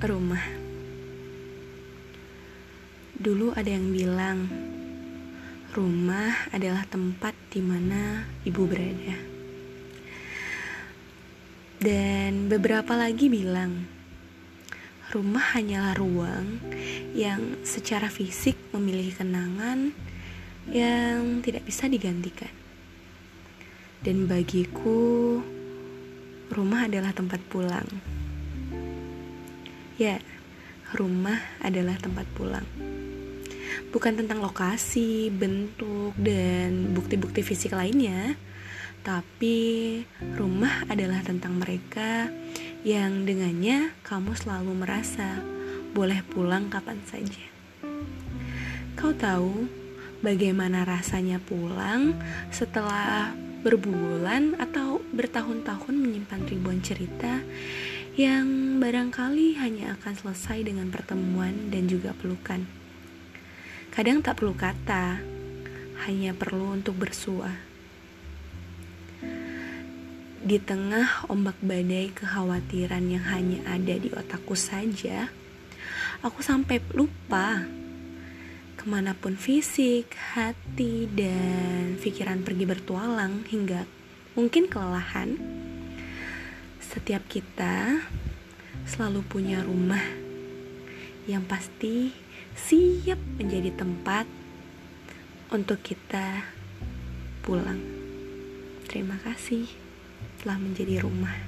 Rumah Dulu ada yang bilang Rumah adalah tempat di mana ibu berada Dan beberapa lagi bilang Rumah hanyalah ruang yang secara fisik memiliki kenangan yang tidak bisa digantikan. Dan bagiku, rumah adalah tempat pulang. Ya, rumah adalah tempat pulang. Bukan tentang lokasi, bentuk, dan bukti-bukti fisik lainnya, tapi rumah adalah tentang mereka yang dengannya kamu selalu merasa boleh pulang kapan saja. Kau tahu bagaimana rasanya pulang setelah berbulan atau bertahun-tahun menyimpan ribuan cerita yang barangkali hanya akan selesai dengan pertemuan dan juga pelukan. Kadang tak perlu kata, hanya perlu untuk bersua. Di tengah ombak badai kekhawatiran yang hanya ada di otakku saja, aku sampai lupa ke mana pun fisik, hati, dan pikiran pergi bertualang hingga mungkin kelelahan setiap kita selalu punya rumah yang pasti siap menjadi tempat untuk kita pulang. Terima kasih telah menjadi rumah.